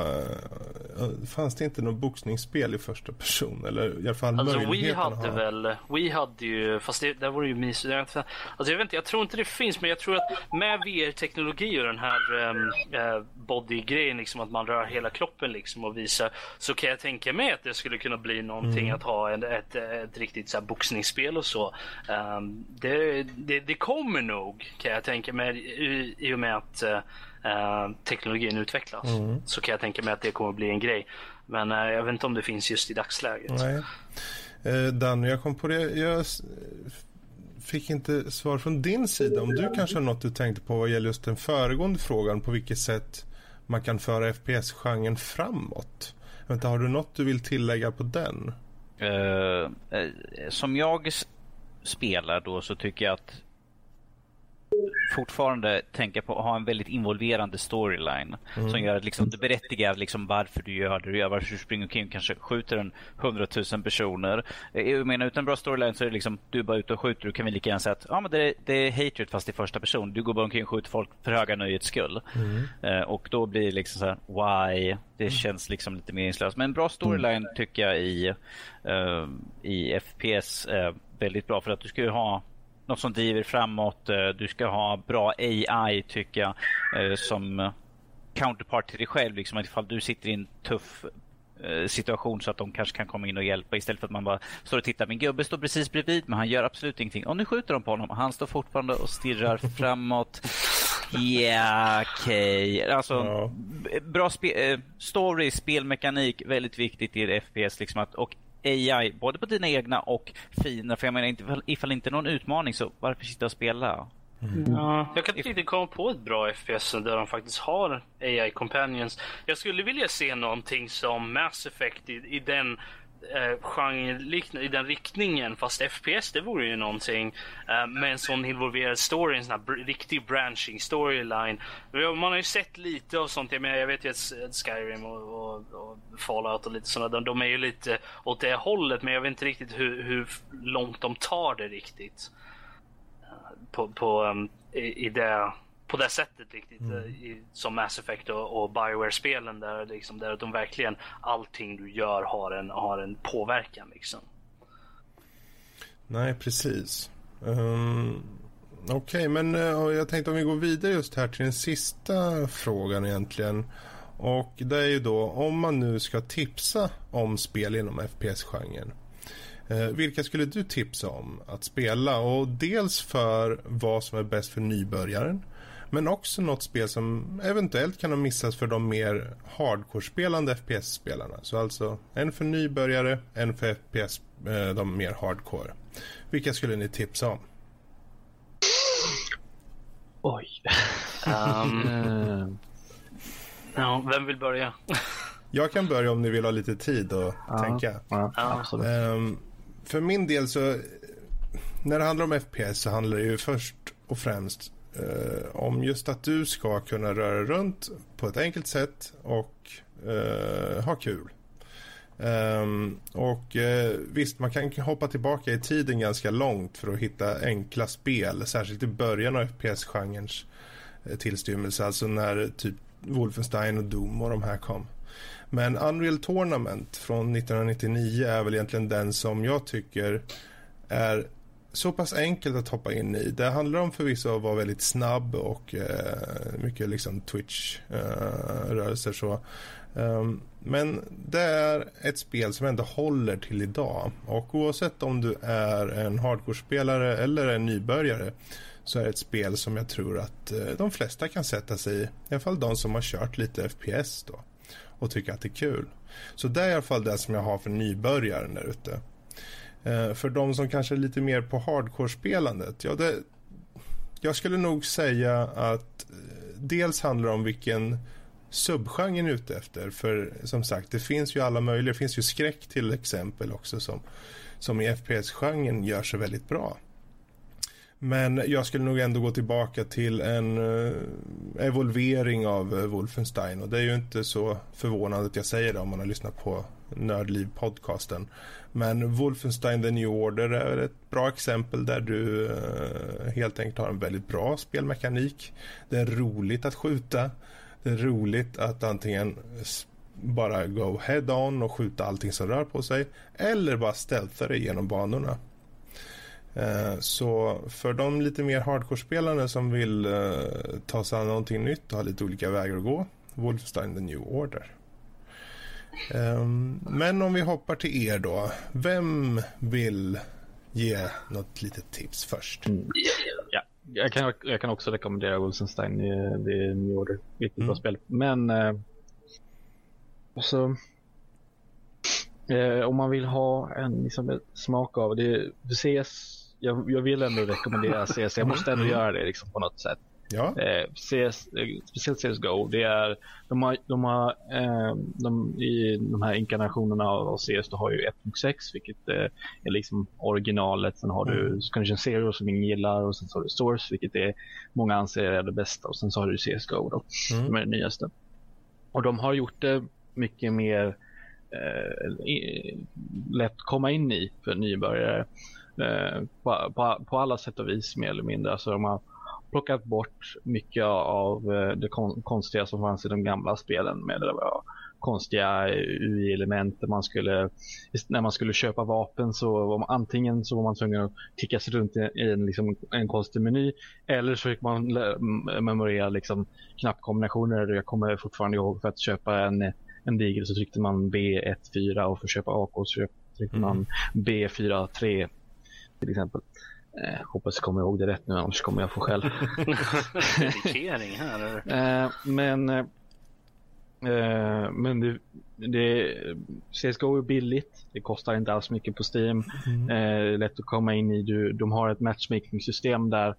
Fanns det inte något boxningsspel i första person? Eller i alla fall alltså, vi hade ha... väl... Vi hade ju... Fast det, där var det ju mysigt. Alltså, jag vet inte, jag tror inte det finns, men jag tror att med VR-teknologi och den här um, uh, body-grejen, liksom att man rör hela kroppen liksom och visar, så kan jag tänka mig att det skulle kunna bli någonting mm. att ha en, ett, ett, ett riktigt så här, boxningsspel och så. Um, det, det, det, kommer nog kan jag tänka mig i, i och med att uh, teknologin utvecklas. Mm. Så kan jag tänka mig att det kommer bli en grej. Men uh, jag vet inte om det finns just i dagsläget. Nej. Eh, Danny, jag kom på det. Jag fick inte svar från din sida. Om du kanske har något du tänkte på vad gäller just den föregående frågan. På vilket sätt man kan föra FPS-genren framåt. Vänta, har du något du vill tillägga på den? Uh, som jag spelar då så tycker jag att fortfarande tänka på att ha en väldigt involverande storyline mm. som gör att liksom, det berättigar liksom varför du gör det du gör, varför du springer omkring och kanske skjuter en hundratusen personer. Eh, jag menar utan bra storyline så är det liksom du bara ute och skjuter. Du kan väl lika gärna säga att ja, men det, är, det är hatred fast i första person. Du går bara omkring och skjuter folk för höga nöjets skull. Mm. Uh, och då blir det liksom så här, why? Det mm. känns liksom lite meningslöst. Men bra storyline mm. tycker jag i, uh, i FPS är väldigt bra för att du ska ju ha något som driver framåt. Eh, du ska ha bra AI tycker jag eh, som counterpart till dig själv. Liksom, ifall du sitter i en tuff eh, situation så att de kanske kan komma in och hjälpa istället för att man bara står och tittar. Min gubbe står precis bredvid men han gör absolut ingenting. Och nu skjuter de på honom. Han står fortfarande och stirrar framåt. Ja, yeah, okej. Okay. Alltså, ja. bra spe story, spelmekanik, väldigt viktigt i FPS. Liksom att, och AI, både på dina egna och fina. För jag menar, ifall, ifall inte någon utmaning så varför sitta och spela? Mm. Ja, jag kan inte riktigt komma på ett bra FPS där de faktiskt har AI Companions. Jag skulle vilja se någonting som Mass Effect i, i den eh, genre i den riktningen. Fast FPS det vore ju någonting eh, med en sån involverad story, en sån här br riktig branching storyline. Man har ju sett lite av sånt. Jag, menar, jag vet ju att Skyrim och, och, och Fallout och lite sådana, de, de, är ju lite åt det hållet. Men jag vet inte riktigt hur, hur långt de tar det riktigt. Eh, på, på um, i, i det på det sättet riktigt mm. Eh, i, som Mass Effect och, och Bioware-spelen där, liksom, där de verkligen allting du gör har en, har en påverkan liksom. Nej, precis. Um, Okej, okay, men uh, jag tänkte om vi går vidare just här till den sista frågan egentligen. Och det är ju då om man nu ska tipsa om spel inom FPS-genren. Eh, vilka skulle du tipsa om att spela? Och dels för vad som är bäst för nybörjaren men också något spel som eventuellt kan ha missats för de mer hardcore-spelande FPS-spelarna. Så alltså en för nybörjare, en för FPS, eh, de mer hardcore. Vilka skulle ni tipsa om? Oj. Um, ja, vem vill börja? Jag kan börja om ni vill ha lite tid att ja, tänka. Ja, absolut. Um, för min del så, när det handlar om FPS så handlar det ju först och främst eh, om just att du ska kunna röra runt på ett enkelt sätt och eh, ha kul. Um, och uh, visst, man kan hoppa tillbaka i tiden ganska långt för att hitta enkla spel, särskilt i början av FPS-genrens uh, eh, tillstymmelse, alltså när typ Wolfenstein och Doom och de här kom. Men Unreal Tournament från 1999 är väl egentligen den som jag tycker är så pass enkelt att hoppa in i. Det handlar om förvisso att vara väldigt snabb och eh, mycket liksom Twitch-rörelser. Eh, så. Um, men det är ett spel som ändå håller till idag. Och oavsett om du är en hardcore-spelare eller en nybörjare så är det ett spel som jag tror att eh, de flesta kan sätta sig i. I alla fall de som har kört lite FPS då. och tycker att det är kul. Så det är i alla fall det som jag har för nybörjaren där ute. Eh, för de som kanske är lite mer på hardcore-spelandet, ja det, jag skulle nog säga att eh, dels handlar det om vilken subgenren är ute efter. För som sagt, det finns ju alla möjliga. Det finns ju skräck till exempel också som, som i FPS-genren gör sig väldigt bra. Men jag skulle nog ändå gå tillbaka till en uh, evolvering av uh, Wolfenstein och det är ju inte så förvånande att jag säger det om man har lyssnat på Nördliv-podcasten. Men Wolfenstein The New Order är ett bra exempel där du uh, helt enkelt har en väldigt bra spelmekanik. Det är roligt att skjuta. Det är roligt att antingen bara go head on och skjuta allting som rör på sig eller bara stealtha dig genom banorna. Eh, så för de lite mer hardcore-spelare som vill eh, ta sig an någonting nytt och ha lite olika vägar att gå, Wolfenstein The New Order. Ehm, men om vi hoppar till er då. Vem vill ge något litet tips först? Mm. Ja, jag kan, jag kan också rekommendera Wolfenstein The New Order. Riktigt mm. bra spel. Men eh, alltså, eh, om man vill ha en liksom, smak av det. Du ses jag, jag vill ändå rekommendera CS. Jag måste ändå mm. göra det liksom, på något sätt. Ja. Eh, CS, eh, speciellt CSGO, det är, de har, de har eh, de, i de här inkarnationerna av CS, du har ju 1.6 vilket eh, är liksom originalet. Sen har du mm. Condition Zero som ingen gillar och sen så har du Source vilket är, många anser är det bästa och sen så har du CSGO då, mm. som är det nyaste. Och de har gjort det mycket mer eh, lätt komma in i för nybörjare. Eh, på, på, på, alla sätt och vis mer eller mindre. Alltså de har plockat bort mycket av eh, det kon konstiga som fanns i de gamla spelen med det var konstiga UI-element man skulle när man skulle köpa vapen så var man antingen så var man tvungen att klicka sig runt i en, liksom, en konstig meny eller så fick man memorera liksom, knappkombinationer. Jag kommer fortfarande ihåg för att köpa en, en digel så tryckte man B14 och för att köpa AK så tryckte man mm. B43 till exempel. Eh, hoppas jag kommer ihåg det rätt nu, annars kommer jag få skäll. Dedikering här. Eh, men eh, men det, det, CSGO är billigt. Det kostar inte alls mycket på Steam. Mm. Eh, lätt att komma in i. Du, de har ett matchmaking-system där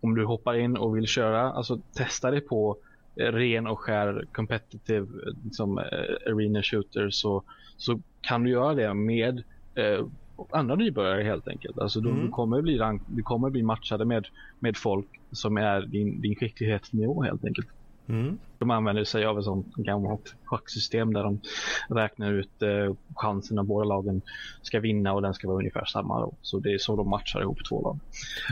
om du hoppar in och vill köra, alltså testa det på ren och skär competitive liksom, eh, arena shooter så, så kan du göra det med eh, andra nybörjare helt enkelt. Alltså mm. du, kommer bli rank, du kommer bli matchade med, med folk som är din, din skicklighetsnivå helt enkelt. Mm. De använder sig av ett sånt gammalt schacksystem där de räknar ut eh, chansen att båda lagen ska vinna och den ska vara ungefär samma. Då. Så det är så de matchar ihop två lag.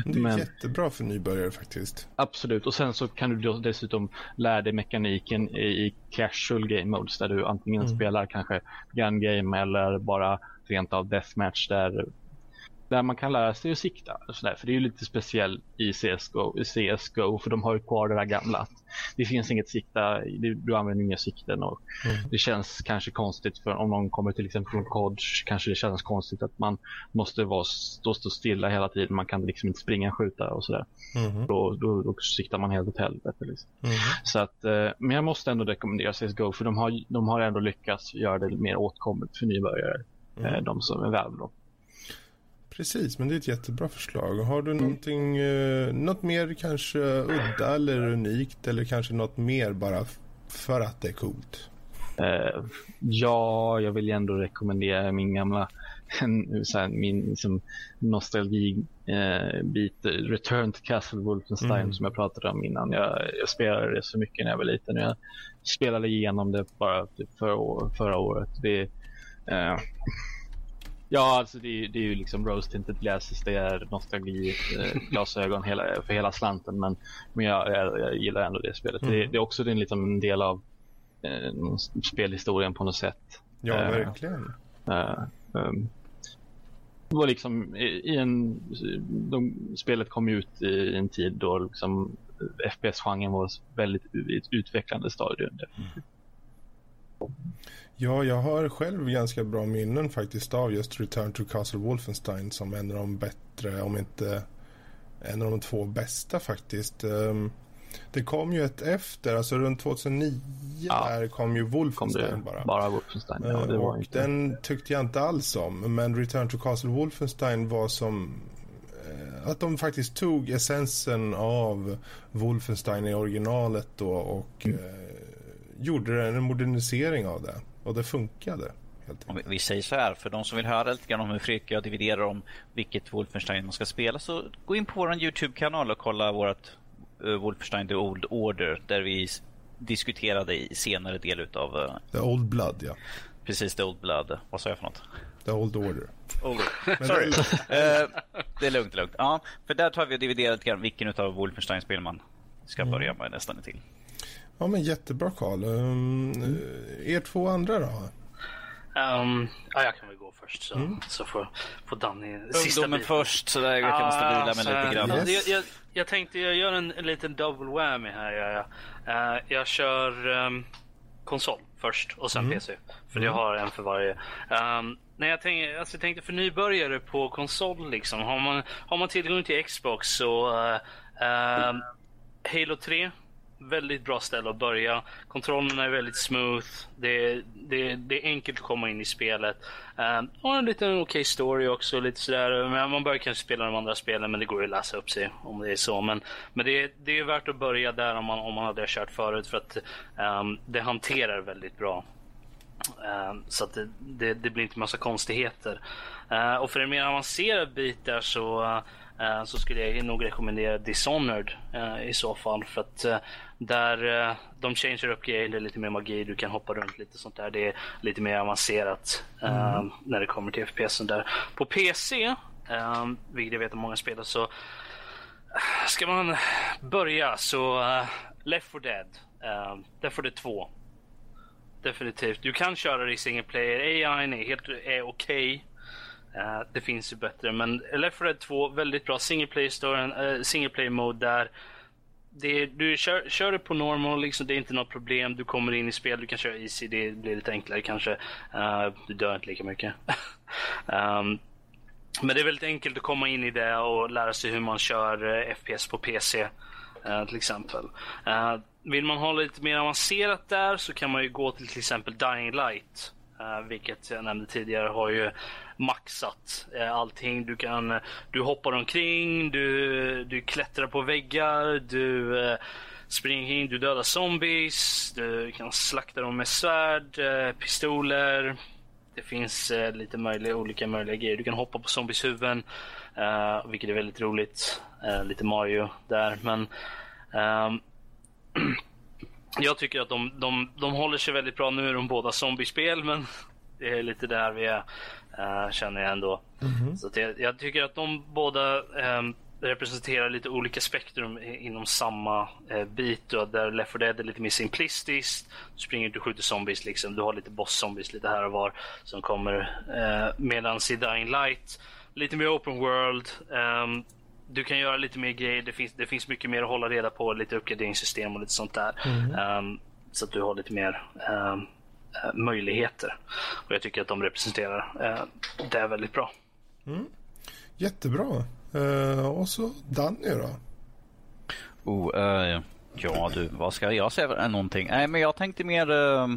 Det är Men, jättebra för nybörjare faktiskt. Absolut och sen så kan du dessutom lära dig mekaniken i, i casual game modes där du antingen mm. spelar kanske gun game eller bara rent av deathmatch där, där man kan lära sig att sikta. Sådär. För det är ju lite speciellt i CSGO, i CSGO för de har ju kvar det där gamla. Det finns inget sikta, du använder inga sikten och mm. det känns kanske konstigt för om någon kommer till exempel från COD kanske det känns konstigt att man måste vara, stå, stå stilla hela tiden. Man kan liksom inte springa och skjuta och sådär. Mm. Då, då, då siktar man helt åt helvete. Liksom. Mm. Så att, eh, men jag måste ändå rekommendera CSGO för de har, de har ändå lyckats göra det mer åtkomligt för nybörjare. Mm. Eh, de som är värv då. Precis, men det är ett jättebra förslag. Har du mm. någonting, eh, något mer kanske udda eller unikt eller kanske något mer bara för att det är coolt? Uh, ja, jag vill ju ändå rekommendera min gamla här, min liksom, nostalgi-bit, uh, Return to Castle Wolfenstein mm. som jag pratade om innan. Jag, jag, spelade det så mycket när jag var liten. Jag spelade igenom det bara typ förra, förra året. Det, uh, Ja, alltså det, det är ju liksom rose tinted glasses. Det är nostalgi, eh, glasögon hela, för hela slanten. Men, men jag, jag, jag gillar ändå det spelet. Mm. Det, det, är också en, liksom, en del av eh, spelhistorien på något sätt. Ja, eh, verkligen. Eh, um, det var liksom i, i en... De, spelet kom ut i en tid då liksom FPS-genren var väldigt ut, utvecklande stadium. Mm. Ja, jag har själv ganska bra minnen faktiskt av just Return to Castle Wolfenstein som en av de bättre, om inte en av de två bästa faktiskt. Um, Det kom ju ett efter, alltså runt 2009 ja. där kom ju Wolfenstein kom bara. Bara Wolfenstein, ja. Det var inte... Den tyckte jag inte alls om, men Return to Castle Wolfenstein var som eh, att de faktiskt tog essensen av Wolfenstein i originalet då och mm. eh, gjorde en modernisering av det. Och det funkade. Vi, vi säger så här, för de som vill höra lite grann om hur Fredrik jag dividerar om vilket Wolfenstein man ska spela så gå in på vår Youtube-kanal och kolla vårt uh, Wolfenstein The Old Order där vi diskuterade i senare del utav... Uh, The Old Blood, ja. Precis, The Old Blood. Vad sa jag för något? The Old Order. Old Sorry. uh, det är lugnt, lugnt. Ja, för där tar vi och dividerar lite grann vilken utav Wolfenstein-spel man ska mm. börja med nästan till. Ja, men jättebra Karl. Um, mm. Er två andra då? Um, ja, jag kan väl gå först så, mm. så får, får Danny sista Ungdomen först så där jag kan måste vila mig lite grann. Yes. Jag, jag, jag, tänkte jag gör en, en liten double whammy här. Jag, jag, uh, jag kör um, konsol först och sen mm. PC. För mm. jag har en för varje. Um, nej, jag, tänkte, alltså, jag tänkte för nybörjare på konsol liksom. Har man, har man tillgång till Xbox så uh, uh, Halo 3 väldigt bra ställe att börja. Kontrollerna är väldigt smooth. Det, det, det är enkelt att komma in i spelet. Um, och en liten okej okay story också. Lite sådär. Men man börjar kanske spela de andra spelen, men det går ju att läsa upp sig om det är så. Men, men det, det är värt att börja där om man, om man hade kört förut för att um, det hanterar väldigt bra. Um, så att det, det, det, blir inte massa konstigheter. Uh, och för en mer avancerad bit där så uh, så skulle jag nog rekommendera Dishonored uh, i så fall. För att uh, där de changear upp grejer, det är lite mer magi, du kan hoppa runt lite sånt där. Det är lite mer avancerat mm. när det kommer till FPS. Där. På PC, vilket jag vet att många spelar, så ska man börja så Left 4 Dead, Left 4 Dead 2. Definitivt. Du kan köra det i single player. AI är helt är okej. Okay. Uh, det finns ju bättre, men Left 4 Dead 2, väldigt bra single player, story, uh, single player mode där. Det, du kör, kör det på normal, liksom, det är inte något problem. Du kommer in i spel, du kan köra easy, det blir lite enklare kanske. Uh, du dör inte lika mycket. um, men det är väldigt enkelt att komma in i det och lära sig hur man kör eh, FPS på PC. Eh, till exempel. vill man ha lite mer avancerat där så kan man ju gå till till exempel Dying Light. vilket jag nämnde tidigare har ju maxat eh, allting. Du kan, du hoppar omkring, du, du klättrar på väggar, du eh, springer in, du dödar zombies, du kan slakta dem med svärd, eh, pistoler. Det finns eh, lite möjliga, olika möjliga grejer. Du kan hoppa på zombies huvuden, eh, vilket är väldigt roligt. Eh, lite Mario där, men ehm, jag tycker att de, de, de håller sig väldigt bra. Nu är de båda zombiespel, men det är lite där vi är. Uh, känner jag ändå. Mm-hmm. Så jag, jag, tycker att de båda um, representerar lite olika spektrum inom samma uh, bit. Då, där Left 4 Dead är lite mer simplistiskt. Du springer inte och skjuter zombies. Liksom. Du har lite boss-zombies lite här och var som kommer. Uh, Medan i Dying Light, lite mer open world. Um, du kan göra lite mer grejer. Det finns, det finns mycket mer att hålla reda på. Lite uppgraderingssystem och lite sånt där. Mm. Um, så att du har lite mer um, Eh, möjligheter. Och jag tycker att de representerar eh, det väldigt bra. Mm. Jättebra. Uh, och så Danny då? Oh, uh, ja du, vad ska jag säga någonting? Nej, men jag tänkte mer uh,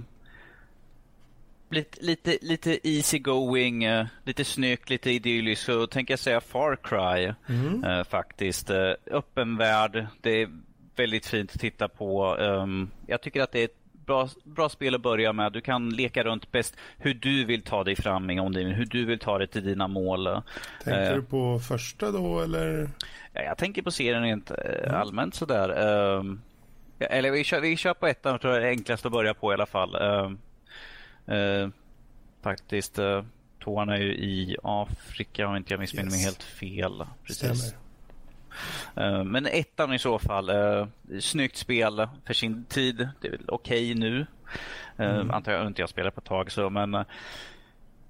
lite, lite, lite easy going, uh, lite snyggt, lite idylliskt. Så tänker jag säga Far Cry mm. faktiskt. öppen värld, det är väldigt fint att titta på. Um, jag tycker att det är ett bra, bra spel att börja med. Du kan leka runt bäst hur du vill ta dig fram i omgivningen, hur du vill ta dig till dina mål. Tänker eh, du på första då eller? Ja, jag tänker på serien rent mm. allmänt sådär. Eh, eller vi kör, vi kör på ettan, tror jag är enklast att börja på i alla fall. Ehm, eh, faktiskt. Eh, tvåan är ju i Afrika om inte jag missminner yes. mig helt fel. Precis. Stämmer. Eh, men ettan i så fall. Uh, snyggt spel för sin tid. Det är väl okej okay nu. Uh, mm. Antar jag inte jag spelar på ett tag. Så, men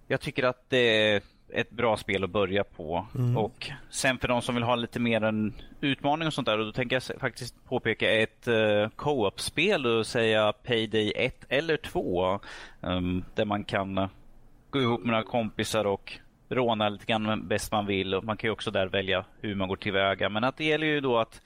jag tycker att det är ett bra spel att börja på. Mm. Och sen för de som vill ha lite mer en utmaning och sånt där. Och då tänker jag faktiskt påpeka ett uh, co-op-spel och säga Payday 1 eller 2. Um, där man kan gå ihop med några kompisar och råna lite grann bäst man vill. Och man kan ju också där välja hur man går tillväga. Men att det gäller ju då att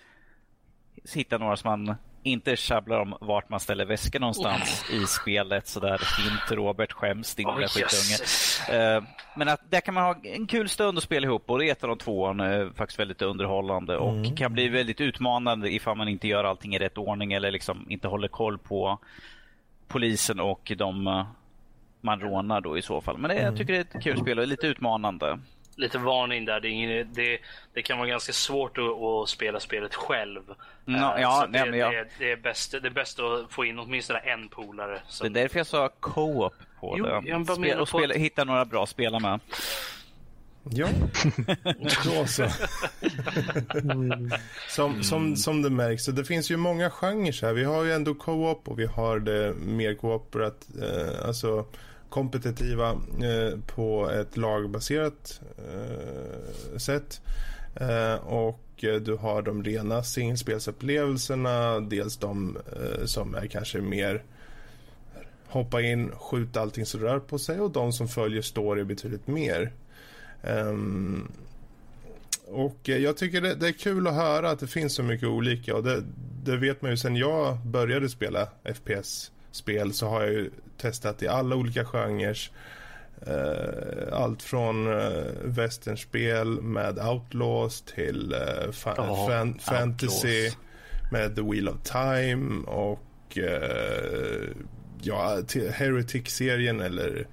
hitta några som man inte tjabblar om vart man ställer väskor någonstans oh. i spelet sådär fint. Robert skäms, din lilla oh, skitunge. Uh, men att där kan man ha en kul stund att spela ihop. Både ettan och tvåan är faktiskt väldigt underhållande och mm. kan bli väldigt utmanande ifall man inte gör allting i rätt ordning eller liksom inte håller koll på polisen och de uh, man rånar då i så fall. Men det, mm. jag tycker det är ett kul spel och lite utmanande lite varning där. Det, ingen, det, det, kan vara ganska svårt att, att spela spelet själv. No, uh, ja, det, nej, jag... det, det, är bäst, det är bäst att få in åtminstone en polare. Som... Det är därför jag sa co-op på jo, det. Spel, och spela, hitta några bra att spela med. Ja, då så. som, som, som det märks, det finns ju många genrer här. Vi har ju ändå co-op och vi har det mer cooperat, eh, alltså kompetitiva eh, på ett lagbaserat eh, sätt. Eh, och eh, du har de rena singelspelsupplevelserna, dels de eh, som är kanske mer hoppa in, skjuta allting som rör på sig och de som följer story betydligt mer. Ehm, och eh, jag tycker det, det, är kul att höra att det finns så mycket olika och det, det vet man ju sen jag började spela FPS spel så har jag ju testat i alla olika genrer. Uh, allt från uh, westernspel med Outlaws till uh, fa oh, fan fantasy Outlaws. med The Wheel of Time och ja, Heretic-serien eller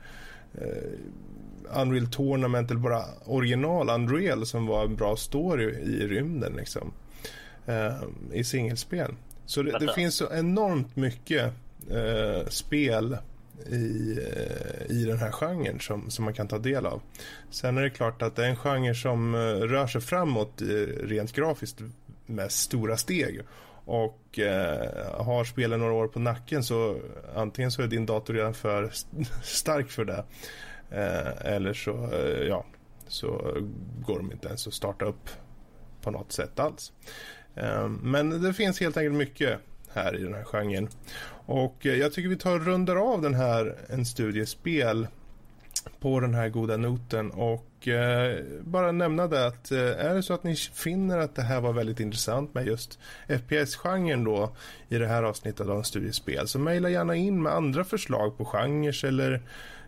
Unreal Tournament eller bara original Unreal som var en bra story i rymden liksom. I singelspel. Så det, det finns så enormt mycket eh, spel i, eh, i den här genren som, som man kan ta del av. Sen är det klart att det är en genre som eh, rör sig framåt eh, rent grafiskt med stora steg. Och eh, har spelen några år på nacken så antingen så är din dator redan för stark för det. Eh, eller så, eh, ja, så går de inte ens att starta upp på något sätt alls. men det finns helt enkelt mycket här i den här genren. Och eh, jag tycker vi tar och rundar av den här En studiespel på den här goda noten och eh, bara nämna det att eh, är det så att ni finner att det här var väldigt intressant med just FPS-genren då i det här avsnittet av en studiespel så mejla gärna in med andra förslag på genrer eller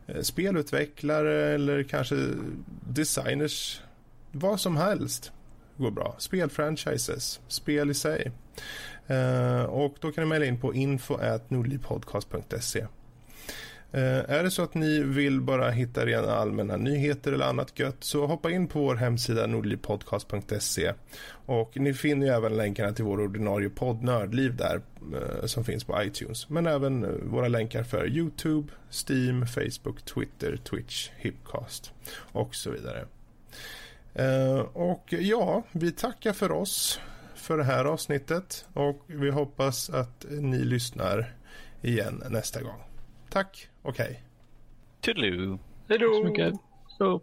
eh, spelutvecklare eller kanske designers vad som helst går bra. Spelfranchises, spel i sig. Eh, och då kan ni mejla in på info.nordlivpodcast.se. Eh, är det så att ni vill bara hitta rena allmänna nyheter eller annat gött så hoppa in på vår hemsida nordlivpodcast.se och ni finner ju även länkarna till vår ordinarie podd Nördliv där eh, som finns på iTunes men även våra länkar för Youtube, Steam, Facebook, Twitter, Twitch, Hipcast och så vidare. och ja, vi tackar för oss för det här avsnittet och vi hoppas att ni lyssnar igen nästa gång. Tack och hej. Toodaloo. Hej då. Tack så mycket. Så.